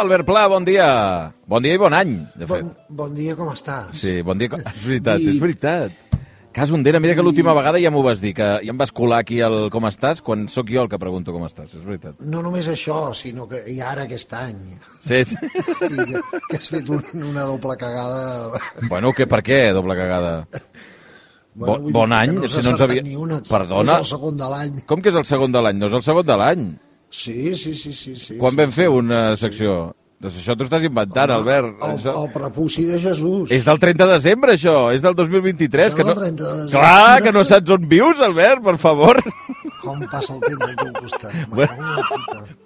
Albert Pla, bon dia. Bon dia i bon any, de fet. Bon, bon dia, com estàs? Sí, bon dia. És veritat, I- és veritat. Cas Ondera, mira que l'última vegada ja m'ho vas dir, que ja em vas colar aquí el com estàs, quan sóc jo el que pregunto com estàs, és veritat. No només això, sinó que i ara aquest any. Sí, sí. Sí, que, que has fet un, una doble cagada. Bueno, que per què, doble cagada? Dir bon que any, no si no ens havia- Ni una. Perdona? És el segon de l'any. Com que és el segon de l'any? No és el segon de l'any. Sí, sí, sí, sí. sí Quan sí, vam fer sí, una sí, sí. secció? Doncs això t'ho estàs inventant, Albert. El, Això... el prepuci de Jesús. És del 30 de desembre, això. És del 2023. Això Que no... del 30 de desembre. Clar, que no saps on vius, Albert, per favor. Com passa el temps al teu costat. Bueno.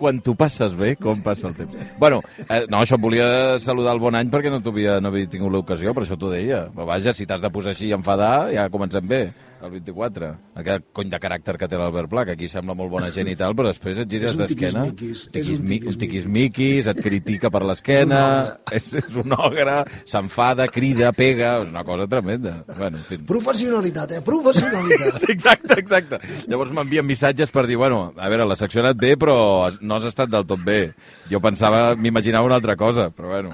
Quan tu passes bé, com passa el temps. Bueno, eh, no, això volia saludar el bon any perquè no, t'havia- no havia tingut l'ocasió, per això t'ho deia. Però vaja, si t'has de posar així i enfadar, ja comencem bé, el 24. Aquest cony de caràcter que té l'Albert Pla, que aquí sembla molt bona gent i tal, però després et gires És un d'esquena. és un Tiquismi- un tiquismiquis. tiquismiquis, et critica per l'esquena, és, és un ogre, s'enfada, crida, pega, és una cosa tremenda. Bueno, en fi. Professionalitat, eh? Professionalitat. Sí, exacte, exacte. Llavors m'envien missatges per dir, bueno, a veure, la secció ha anat bé, però no has estat del tot bé. Jo pensava, m'imaginava una altra cosa, però bueno.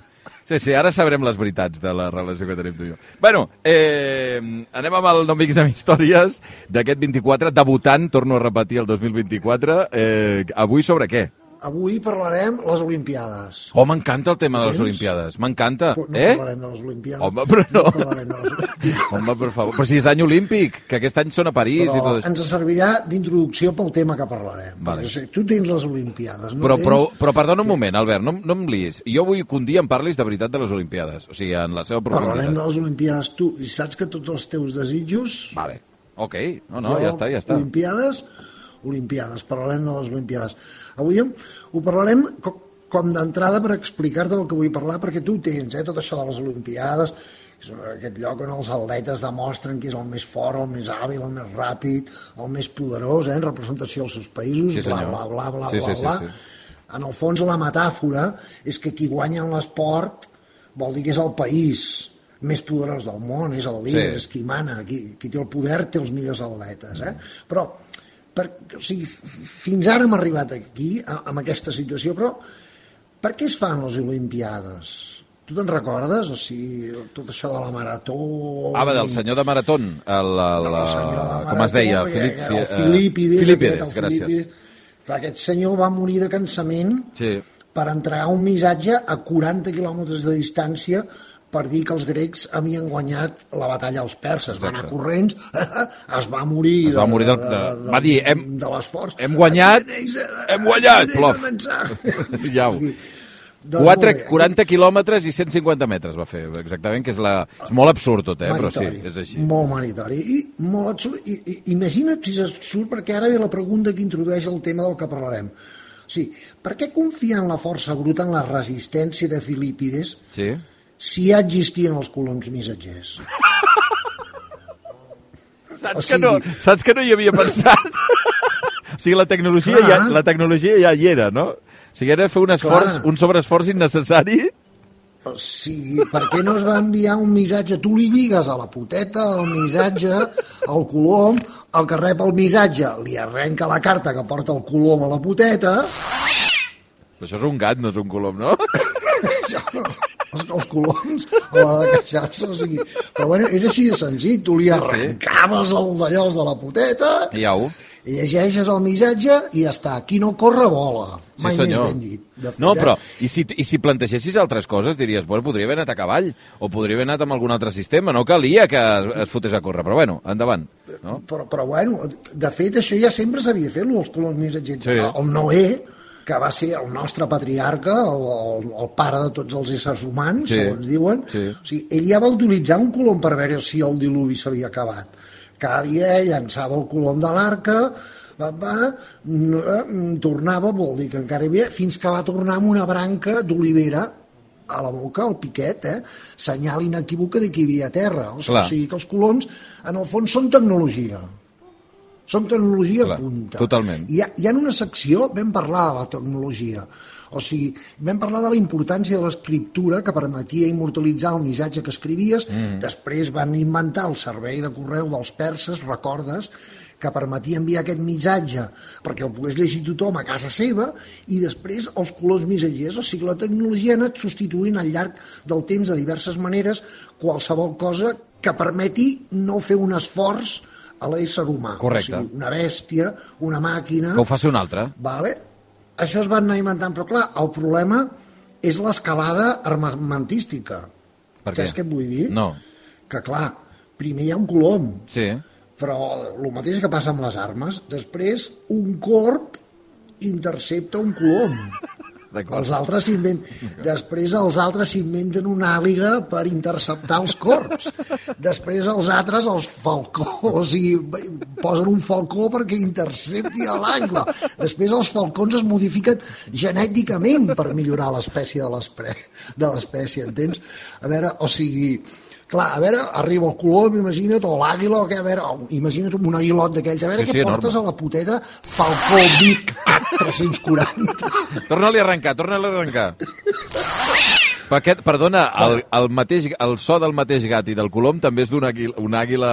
Sí, sí, ara sabrem les veritats de la relació que tenim tu i jo. Bueno, eh, anem amb el No Miquis amb històries d'aquest 24, debutant, torno a repetir, el 2024. Eh, avui sobre què? Avui parlarem les Olimpiades. Oh, m'encanta el tema de les? Olimpiades, m'encanta. No eh? parlarem de les Olimpiades. Home, però no. parlarem de les Olimpiades. Home, per favor. Però si és any olímpic, que aquest any són a París i tot Però això. ens servirà d'introducció pel tema que parlarem. Vale. Perquè, tu tens les Olimpiades, no Però, tens... però, però perdona un moment, Albert, no, no em liis. Jo vull que un dia em parlis de veritat de les Olimpiades, o sigui, en la seva Parlarem profunditat. de les Olimpiades, tu, i saps que tots els teus desitjos... Vale, ok, no, no, jo, ja està, ja està. Olimpiades, Olimpiades, parlarem de les Olimpiades. Avui ho parlarem co com d'entrada per explicar-te el que vull parlar, perquè tu ho tens, eh, tot això de les Olimpiades, és aquest lloc on els atletes demostren qui és el més fort, el més hàbil, el més ràpid, el més poderós, eh, en representació dels seus països, Sí, bla, bla, bla, bla, Sí, bla, sí, sí, bla. sí. En el fons, la metàfora és que qui guanya en l'esport vol dir que és el país més poderós del món, és el líder, Sí. és qui mana, qui, qui té el poder té els millors atletes. Eh? Però per, o sigui, fins ara hem arribat aquí, amb aquesta situació, però per què es fan les Olimpiades? Tu te'n recordes? O sigui, tot això de la marató... Ah, va, del senyor de Maratón, el, el, del senyor de el, com es deia? Marató, Filip, el eh, Filípides, Filípides, aquest, el gràcies. Filípides. Clar, aquest senyor va morir de cansament Sí. per entregar un missatge a 40 quilòmetres de distància per dir que els grecs havien guanyat la batalla als perses. Va anar Exacte. corrents, es va morir, Es va morir del- de- va dir, hem- de l'esforç. hem guanyat, hem guanyat, plof. Ja ho. Doncs 4, molt bé, 40 quilòmetres i 150 metres va fer, exactament, que és, la... és molt absurd tot, eh? però sí, Meritori, és així. Molt meritori. I, molt absurd. I, i, imagina't si surt, perquè ara ve la pregunta que introdueix el tema del que parlarem. Sí, per què confiar en la força bruta, en la resistència de Filípides, Sí? Si ja existien els colons missatgers? Saps, O que no, sigui- saps que no hi havia pensat? o sigui, la tecnologia, Clar. ja, la tecnologia ja hi era, no? O sigui, era fer un esforç, Clar. un sobreesforç innecessari. O sigui, per què no es va enviar un missatge? Tu li digues a la puteta el missatge, al colom, el que rep el missatge li arrenca la carta que porta el colom a la puteta, Però això és un gat, no és un colom, no? això, els, els coloms a l'hora de queixar-se, o sigui... Però bueno, era així de senzill, tu li arrencaves el d'allòs de la puteta I au. i llegeixes el missatge i ja està. Qui no corre, vola. Sí, Mai més senyor. ben dit. De fet, No, però, i si, i si plantegessis altres coses, diries, bueno, podria haver anat a cavall, o podria haver anat amb algun altre sistema, no calia que es, es fotés a córrer, però bueno, endavant. No? Però, però bueno, de fet això ja sempre s'havia fet, lo dels colons missatgers. Sí. El Noé, que va ser el nostre patriarca, el, el, el pare de tots els éssers humans, Sí. segons diuen, Sí. o sigui, ell ja va utilitzar un colom per veure si el diluvi s'havia acabat. Cada dia ell llançava el colom de l'arca, va, va, eh, tornava, vol dir que encara hi havia, fins que va tornar amb una branca d'olivera a la boca, el piquet, eh? senyal inequívoca de que hi havia terra. O, Clar. o sigui que els coloms, en el fons, són tecnologia. Són tecnologia Clar, punta. totalment. I hi ha, hi ha una secció, vam parlar de la tecnologia, o sigui, vam parlar de la importància de l'escriptura que permetia immortalitzar el missatge que escrivies, mm. després van inventar el servei de correu dels perses, recordes, que permetia enviar aquest missatge perquè el pogués llegir tothom a casa seva i després els colors missatgers. O sigui, la tecnologia ha anat substituint al llarg del temps de diverses maneres qualsevol cosa que permeti no fer un esforç a l'ésser humà. Correcte. O sigui, una bèstia, una màquina... Que ho faci un altre. Vale? Això es va anar inventant, però clar, el problema és l'escalada armamentística. Per què? Saps què et vull dir? No. Que clar, primer hi ha un colom, Sí. però el mateix que passa amb les armes. Després, un corp intercepta un colom. Els altres. Després els altres s'inventen una àliga per interceptar els corps. Després els altres, els falcons, i posen un falcó perquè intercepti a l'angle. Després els falcons es modifiquen genèticament per millorar l'espècie de l'espècie, entens? A veure, o sigui, clar, a veure, arriba el colom, imagina't, o l'àguila, o què, a veure, imagina't un aguilot d'aquells, a veure Sí, què sí, portes enorme. a la puteta Falcó Vic H340. Torna-li a arrencar, torna-li a arrencar. Aquest, perdona, el, el, mateix, el so del mateix gat i del colom també és d'una àguila, una àguila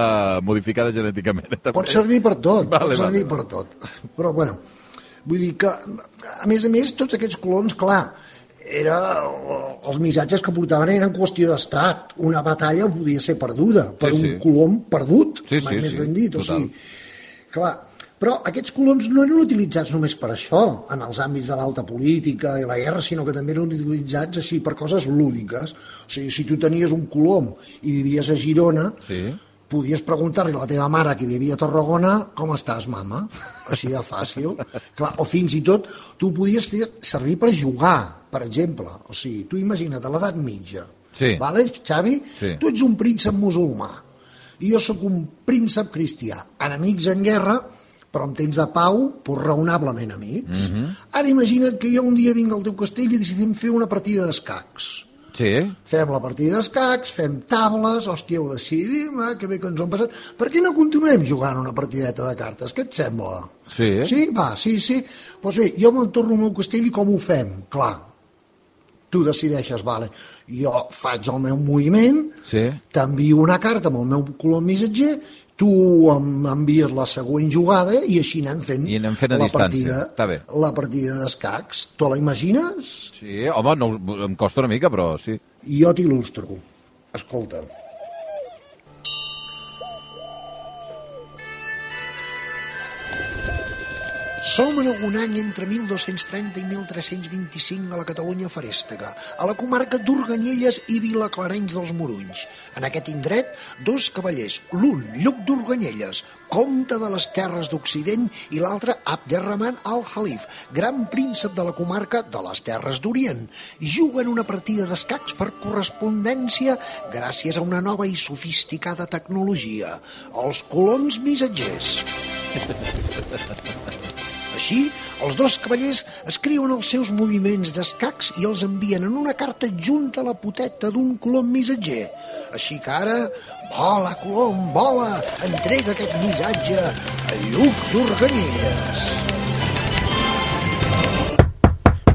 modificada genèticament. també. Pot servir per tot, Vale, pot servir vale. per tot. Però, bueno, vull dir que, a més a més, tots aquests colons, clar, era, els missatges que portaven eren qüestió d'estat. Una batalla podia ser perduda per Sí, un sí. colom perdut, Sí, mai sí, més sí, ben dit. O sigui, clar, però aquests coloms no eren utilitzats només per això, en els àmbits de l'alta política i la guerra, sinó que també eren utilitzats així per coses lúdiques. O sigui, si tu tenies un colom i vivies a Girona, Sí. Podies preguntar-li a la teva mare que vivia a Tarragona com estàs, mama? Així de fàcil. Clar, o fins i tot tu podies fer servir per jugar, per exemple. O sigui, tu imagina't, a l'edat mitja. Sí. Vale, Xavi? Sí. Tu ets un príncep musulmà i jo sóc un príncep cristià. Enemics en guerra, però en temps de pau, doncs raonablement amics. Mhm. Ara imagina't que jo un dia vinc al teu castell i decidim fer una partida d'escacs. Sí? Fem la partida d'escacs, fem tables, hòstia, ho decidim, eh, que bé que ens ho hem passat. Per què no continuem jugant una partideta de cartes? Què et sembla? Sí. Sí? Va, sí, sí. Doncs pues bé, jo me'n torno al meu castell i com ho fem? Clar, tu decideixes, vale, jo faig el meu moviment, Sí. t'envio una carta amb el meu color missatger, tu em envies la següent jugada i així anem fent, I anem fent a la distància. partida, la partida d'escacs. Tu la imagines? Sí, home, no, em costa una mica, però sí. Jo t'il·lustro. Escolta. Som en algun any entre 1230 i 1325 a la Catalunya farèstega, a la comarca d'Urganyelles i Vilaclarenys dels Morunys. En aquest indret, dos cavallers, l'un, Lluc d'Urganyelles, comte de les terres d'Occident, i l'altre, Abderrahman al-Halif, gran príncep de la comarca de les terres d'Orient, juguen una partida d'escacs per correspondència gràcies a una nova i sofisticada tecnologia, els coloms missatgers. Així, els dos cavallers escriuen els seus moviments d'escacs i els envien en una carta junta a la poteta d'un colom missatger. Així que ara, vola, colom, vola, entrega aquest missatge a Lluc d'Urganyelles.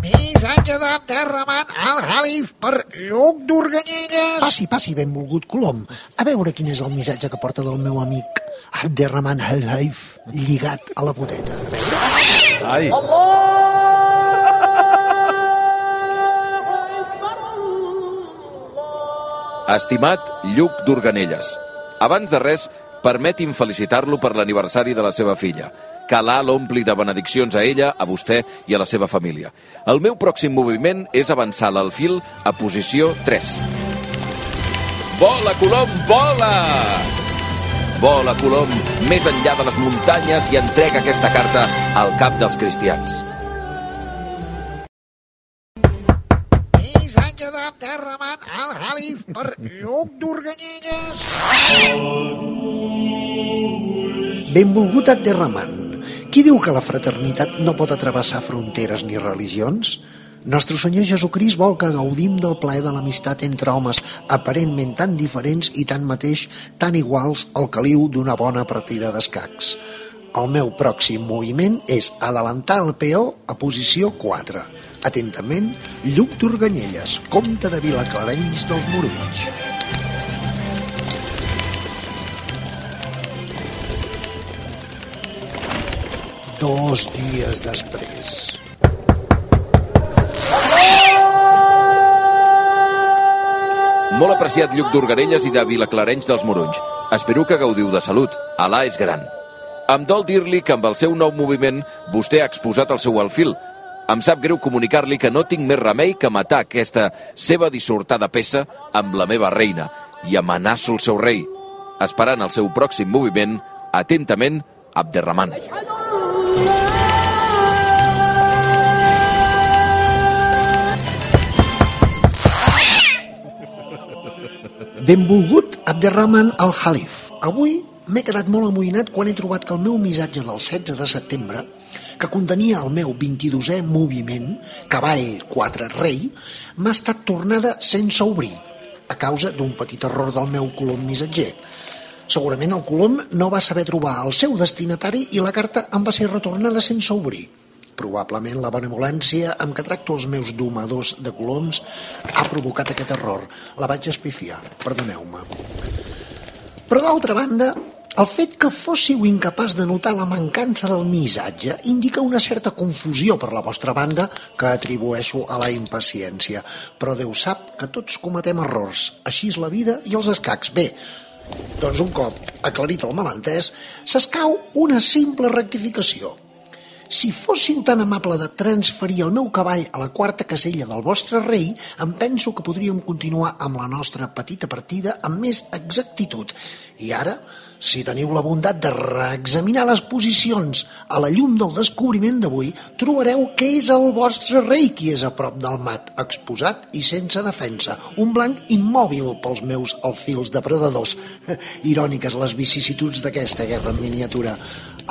Missatge d'Abderrahman al-Halif per Lluc d'Urganyelles. Passi, passi, benvolgut colom. A veure quin és el missatge que porta del meu amic Abderrahman al-Halif lligat a la poteta. A veure. Ai. Estimat Lluc d'Urganelles, abans de res, permeti'm felicitar-lo per l'aniversari de la seva filla. Que Alà l'ompli de benediccions a ella, a vostè i a la seva família. El meu pròxim moviment és avançar l'alfil a posició 3. Vola, Colom, vola! Vola, Colom, més enllà de les muntanyes i entrega aquesta carta al cap dels cristians. Missatge d'Abderrahman al-Halif per Lluc d'Urganyelles. Benvolgut Abderrahman. Qui diu que la fraternitat no pot atrevessar fronteres ni religions? Nostre Senyor Jesucrist vol que gaudim del plaer de l'amistat entre homes aparentment tan diferents i tan mateix tan iguals al caliu d'una bona partida d'escacs. El meu pròxim moviment és adelantar el peó a posició 4. Atentament, Lluc d'Urganyelles, comte de Vilaclarenys dels Morulls. Dos dies després. Molt apreciat Lluc d'Urgarelles i de Vilaclarenys dels Morunys. Espero que gaudiu de salut. Alà és gran. Em dol dir-li que amb el seu nou moviment vostè ha exposat el seu alfil. Em sap greu comunicar-li que no tinc més remei que matar aquesta seva dissortada peça amb la meva reina i amenaço el seu rei, esperant el seu pròxim moviment, atentament, Abderrahman. Benvolgut Abderrahman al-Halif. Avui m'he quedat molt amoïnat quan he trobat que el meu missatge del 16 de setembre, que contenia el meu 22è moviment, cavall 4 rei, m'ha estat tornada sense obrir, a causa d'un petit error del meu colom missatger. Segurament el colom no va saber trobar el seu destinatari i la carta em va ser retornada sense obrir. Probablement la benevolència amb què tracto els meus domadors de coloms ha provocat aquest error. La vaig espifiar, perdoneu-me. Però d'altra banda, el fet que fóssiu incapaç de notar la mancança del missatge indica una certa confusió per la vostra banda que atribueixo a la impaciència. Però Déu sap que tots cometem errors. Així és la vida i els escacs. Bé, doncs un cop aclarit el malentès, s'escau una simple rectificació. Si fóssiu tan amable de transferir el meu cavall a la quarta casella del vostre rei, em penso que podríem continuar amb la nostra petita partida amb més exactitud. I ara, si teniu la bondat de reexaminar les posicions a la llum del descobriment d'avui, trobareu que és el vostre rei qui és a prop del mat, exposat i sense defensa, un blanc immòbil pels meus alfils depredadors. Iròniques les vicissituds d'aquesta guerra en miniatura.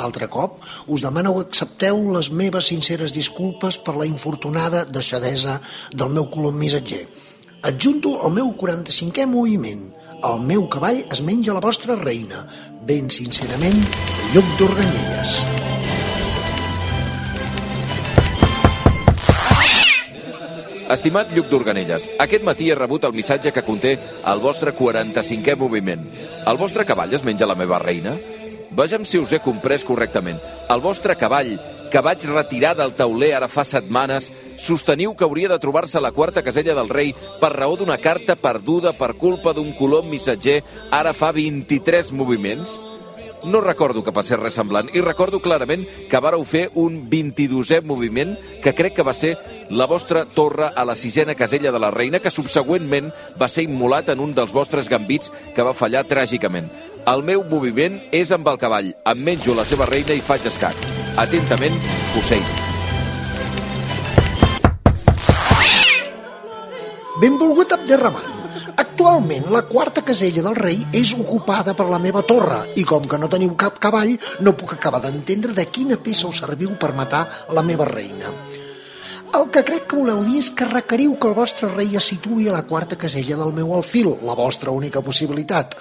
Altre cop, us demano que accepteu les meves sinceres disculpes per la infortunada deixadesa del meu colom missatger. Adjunto el meu 45è moviment. El meu cavall es menja la vostra reina. Ben sincerament, Lluc d'Organyelles. Estimat Lluc d'Organelles, aquest matí he rebut el missatge que conté el vostre 45è moviment. El vostre cavall es menja la meva reina? Vejam si us he comprès correctament. El vostre cavall, que vaig retirar del tauler ara fa setmanes, sosteniu que hauria de trobar-se la quarta casella del rei per raó d'una carta perduda per culpa d'un colom missatger ara fa 23 moviments? No recordo que passés res semblant i recordo clarament que vareu fer un 22è moviment que crec que va ser la vostra torre a la sisena casella de la reina que subsegüentment va ser immolat en un dels vostres gambits que va fallar tràgicament. El meu moviment és amb el cavall. Em menjo la seva reina i faig escac. Atentament, Hussein. Benvolgut Abderrahman. Actualment, la quarta casella del rei és ocupada per la meva torre i com que no teniu cap cavall, no puc acabar d'entendre de quina peça us serviu per matar la meva reina. El que crec que voleu dir és que requeriu que el vostre rei es situï a la quarta casella del meu alfil, la vostra única possibilitat.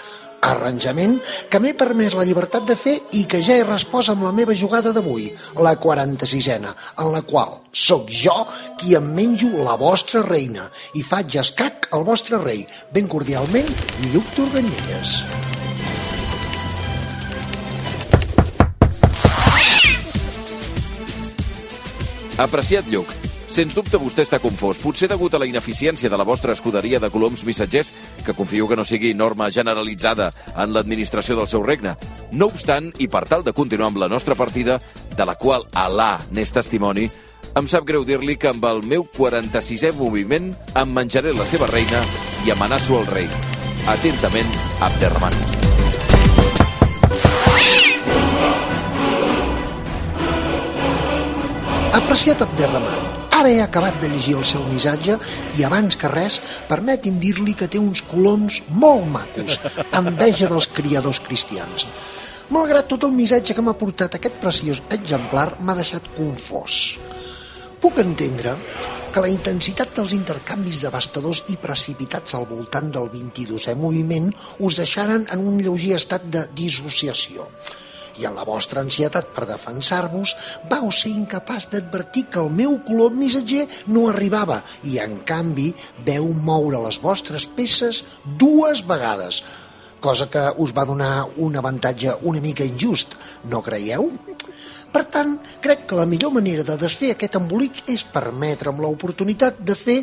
Arranjament que m'he permès la llibertat de fer i que ja he respost amb la meva jugada d'avui, la 46a, en la qual sóc jo qui em menjo la vostra reina i faig escac al vostre rei. Ben cordialment, Lluc d'Organyelles. Apreciat Lluc, sens dubte vostè està confós, potser degut a la ineficiència de la vostra escuderia de coloms missatgers, que confio que no sigui norma generalitzada en l'administració del seu regne. No obstant, i per tal de continuar amb la nostra partida, de la qual Alà n'és testimoni, em sap greu dir-li que amb el meu 46è moviment em menjaré la seva reina i amenaço el rei. Atentament, Abderrahman. Apreciat Abderrahman, ara he acabat de llegir el seu missatge i abans que res permeti'm dir-li que té uns coloms molt macos, enveja dels criadors cristians. Malgrat tot el missatge que m'ha portat aquest preciós exemplar m'ha deixat confós. Puc entendre que la intensitat dels intercanvis devastadors i precipitats al voltant del 22è moviment us deixaren en un lleuger estat de dissociació i en la vostra ansietat per defensar-vos vau ser incapaç d'advertir que el meu color missatger no arribava i, en canvi, veu moure les vostres peces dues vegades, cosa que us va donar un avantatge una mica injust, no creieu? Per tant, crec que la millor manera de desfer aquest embolic és permetre'm l'oportunitat de fer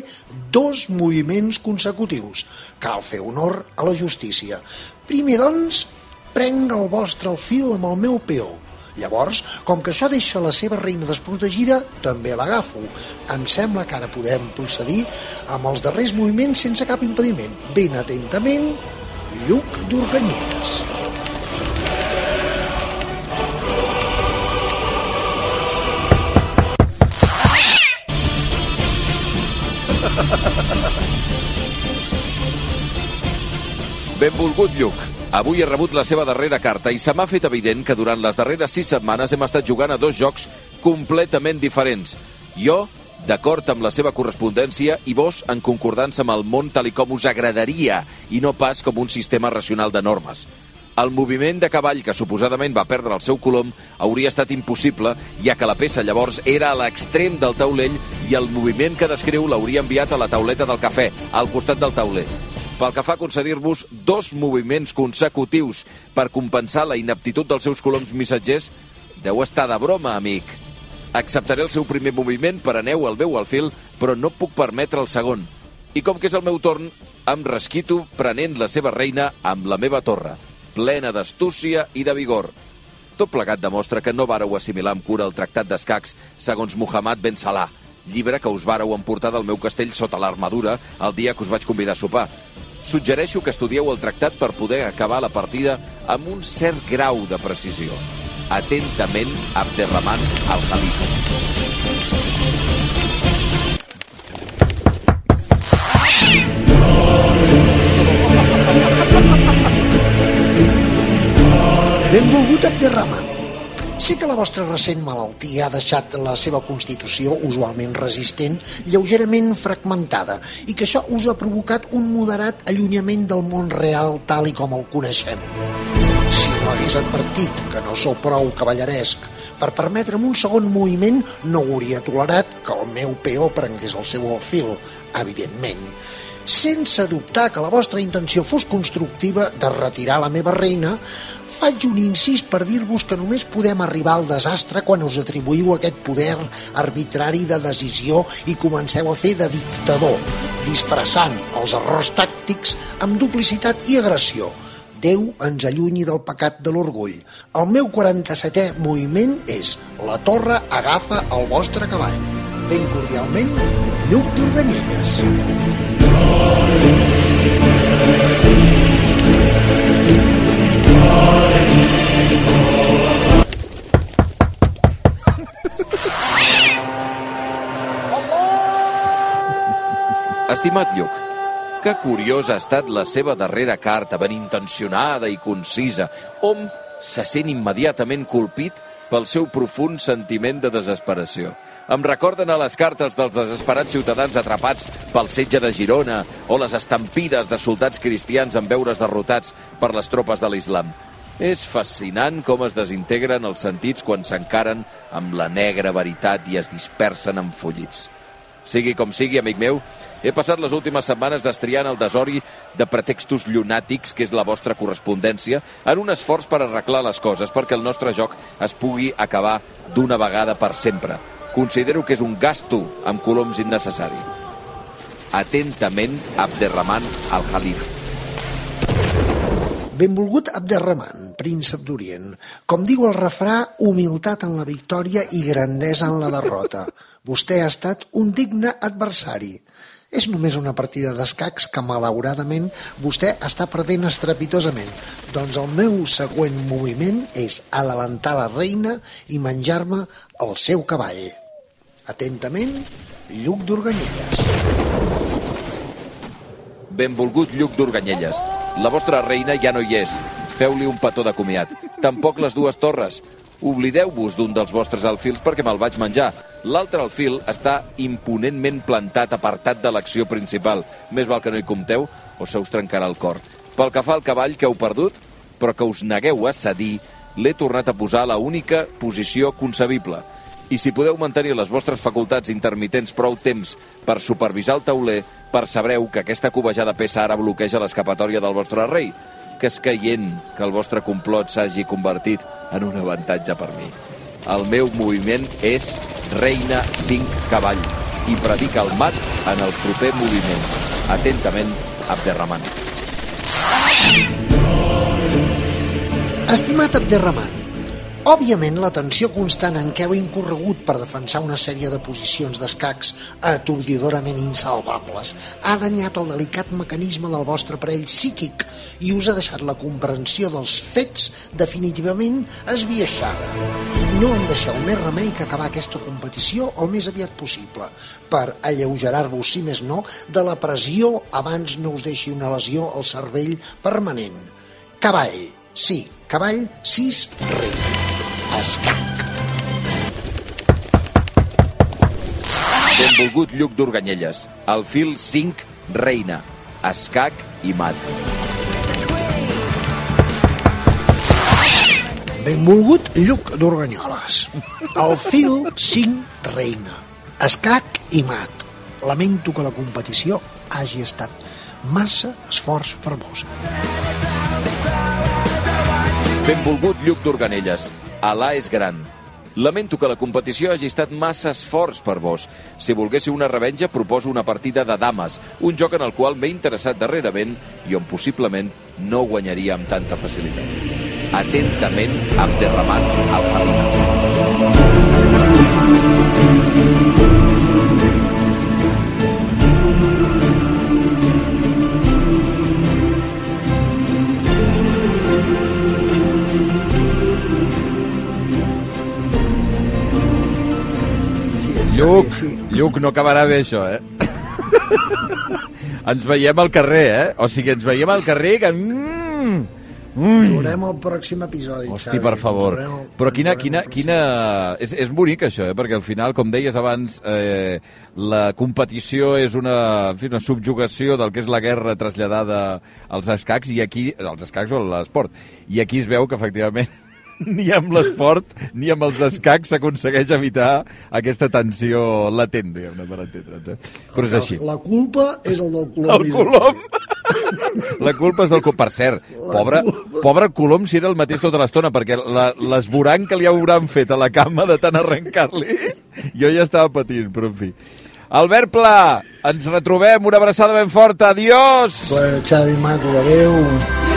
dos moviments consecutius. Cal fer honor a la justícia. Primer, doncs, prenc el vostre fil amb el meu peó. Llavors, com que això deixa la seva reina desprotegida, també l'agafo. Em sembla que ara podem procedir amb els darrers moviments sense cap impediment. Ben atentament, Lluc d'Organyeres. Benvolgut Lluc. Avui he rebut la seva darrera carta i se m'ha fet evident que durant les darreres sis setmanes hem estat jugant a dos jocs completament diferents. Jo, d'acord amb la seva correspondència, i vos en concordança amb el món tal i com us agradaria i no pas com un sistema racional de normes. El moviment de cavall que suposadament va perdre el seu colom hauria estat impossible, ja que la peça llavors era a l'extrem del taulell i el moviment que descriu l'hauria enviat a la tauleta del cafè, al costat del tauler. Pel que fa a concedir-vos dos moviments consecutius per compensar la inaptitud dels seus coloms missatgers, deu estar de broma, amic. Acceptaré el seu primer moviment per aneu al meu al fil, però no puc permetre el segon. I com que és el meu torn, em resquito prenent la seva reina amb la meva torre, plena d'astúcia i de vigor. Tot plegat demostra que no vareu assimilar amb cura el tractat d'escacs segons Muhammad Ben Salah, llibre que us vareu emportar del meu castell sota l'armadura el dia que us vaig convidar a sopar. Suggereixo que estudieu el tractat per poder acabar la partida amb un cert grau de precisió. Atentament, Abderrahman al-Khalifa. Benvolgut Abderrahman. Sé que la vostra recent malaltia ha deixat la seva constitució, usualment resistent, lleugerament fragmentada i que això us ha provocat un moderat allunyament del món real tal i com el coneixem. Si no hagués advertit que no sou prou cavalleresc per permetre'm un segon moviment, no hauria tolerat que el meu peó prengués el seu fil, evidentment sense dubtar que la vostra intenció fos constructiva de retirar la meva reina, faig un incís per dir-vos que només podem arribar al desastre quan us atribuïu aquest poder arbitrari de decisió i comenceu a fer de dictador, disfressant els errors tàctics amb duplicitat i agressió. Déu ens allunyi del pecat de l'orgull. El meu 47è moviment és La torre agafa el vostre cavall. Ben cordialment, Lluc d'Organyelles. Estimat Lluc, que curiosa ha estat la seva darrera carta, ben intencionada i concisa. Hom se sent immediatament colpit pel seu profund sentiment de desesperació. Em recorden a les cartes dels desesperats ciutadans atrapats pel setge de Girona o les estampides de soldats cristians en veure's derrotats per les tropes de l'islam. És fascinant com es desintegren els sentits quan s'encaren amb la negra veritat i es dispersen en follits. Sigui com sigui, amic meu, he passat les últimes setmanes destriant el desori de pretextos llunàtics, que és la vostra correspondència, en un esforç per arreglar les coses perquè el nostre joc es pugui acabar d'una vegada per sempre. Considero que és un gasto amb coloms innecessari. Atentament, Abderrahman al-Khalif. Benvolgut Abderrahman, príncep d'Orient. Com diu el refrà, humilitat en la victòria i grandesa en la derrota. Vostè ha estat un digne adversari. És només una partida d'escacs que, malauradament, vostè està perdent estrepitosament. Doncs el meu següent moviment és adelantar la reina i menjar-me el seu cavall. Atentament, Lluc d'Organyelles. Benvolgut Lluc d'Organyelles. La vostra reina ja no hi és. Feu-li un petó de comiat. Tampoc les dues torres. Oblideu-vos d'un dels vostres alfils perquè me'l vaig menjar. L'altre alfil està imponentment plantat, apartat de l'acció principal. Més val que no hi compteu o se us trencarà el cor. Pel que fa al cavall que heu perdut, però que us negueu a cedir, l'he tornat a posar a la única posició concebible. I si podeu mantenir les vostres facultats intermitents prou temps per supervisar el tauler, percebreu que aquesta covejada peça ara bloqueja l'escapatòria del vostre rei, que és caient que el vostre complot s'hagi convertit en un avantatge per mi. El meu moviment és reina 5 cavall i predica el mat en el proper moviment. Atentament, Abderrahman. Estimat Abderrahman, òbviament la tensió constant en què heu incorregut per defensar una sèrie de posicions d'escacs atordidorament insalvables ha danyat el delicat mecanisme del vostre parell psíquic i us ha deixat la comprensió dels fets definitivament esbiaixada. No em deixeu més remei que acabar aquesta competició el més aviat possible per alleugerar-vos, si més no, de la pressió abans no us deixi una lesió al cervell permanent. Cavall, sí, cavall 6 rei. Escac. Benvolgut Lluc d'Urganyelles. El fil 5, reina. Escac i mat. Benvolgut Lluc d'Organyoles. El fil 5 reina. Escac i mat. Lamento que la competició hagi estat massa esforç per vos. Benvolgut Lluc d'Urganelles. Alà és gran. Lamento que la competició hagi estat massa esforç per vos. Si volguéssiu una revenja, proposo una partida de dames, un joc en el qual m'he interessat darrerament i on possiblement no guanyaria amb tanta facilitat. Atentament, Abderrahman Al-Khalif. Lluc, Sí. Lluc, no acabarà bé això, eh? ens veiem al carrer, eh? O sigui, ens veiem al carrer que... Mm, Ens veurem al pròxim episodi, Hosti, Xavi. per favor. al- Però quina, quina, quina... És, és bonic això, eh? perquè al final, com deies abans, eh, la competició és una, en fi, una subjugació del que és la guerra traslladada als escacs, i aquí, als escacs o a l'esport, i aquí es veu que efectivament ni amb l'esport ni amb els escacs s'aconsegueix evitar aquesta tensió latent, diguem-ne, per entendre'ns. Eh? Però és així. La culpa és el del colom. El colom! La culpa és del colom. Per cert, pobre, pobre colom si era el mateix tota l'estona, perquè l'esborant que li hauran fet a la cama de tant arrencar-li, jo ja estava patint, però en fi. Albert Pla, ens retrobem, una abraçada ben forta, adiós! Bueno, Xavi, maco, adeu.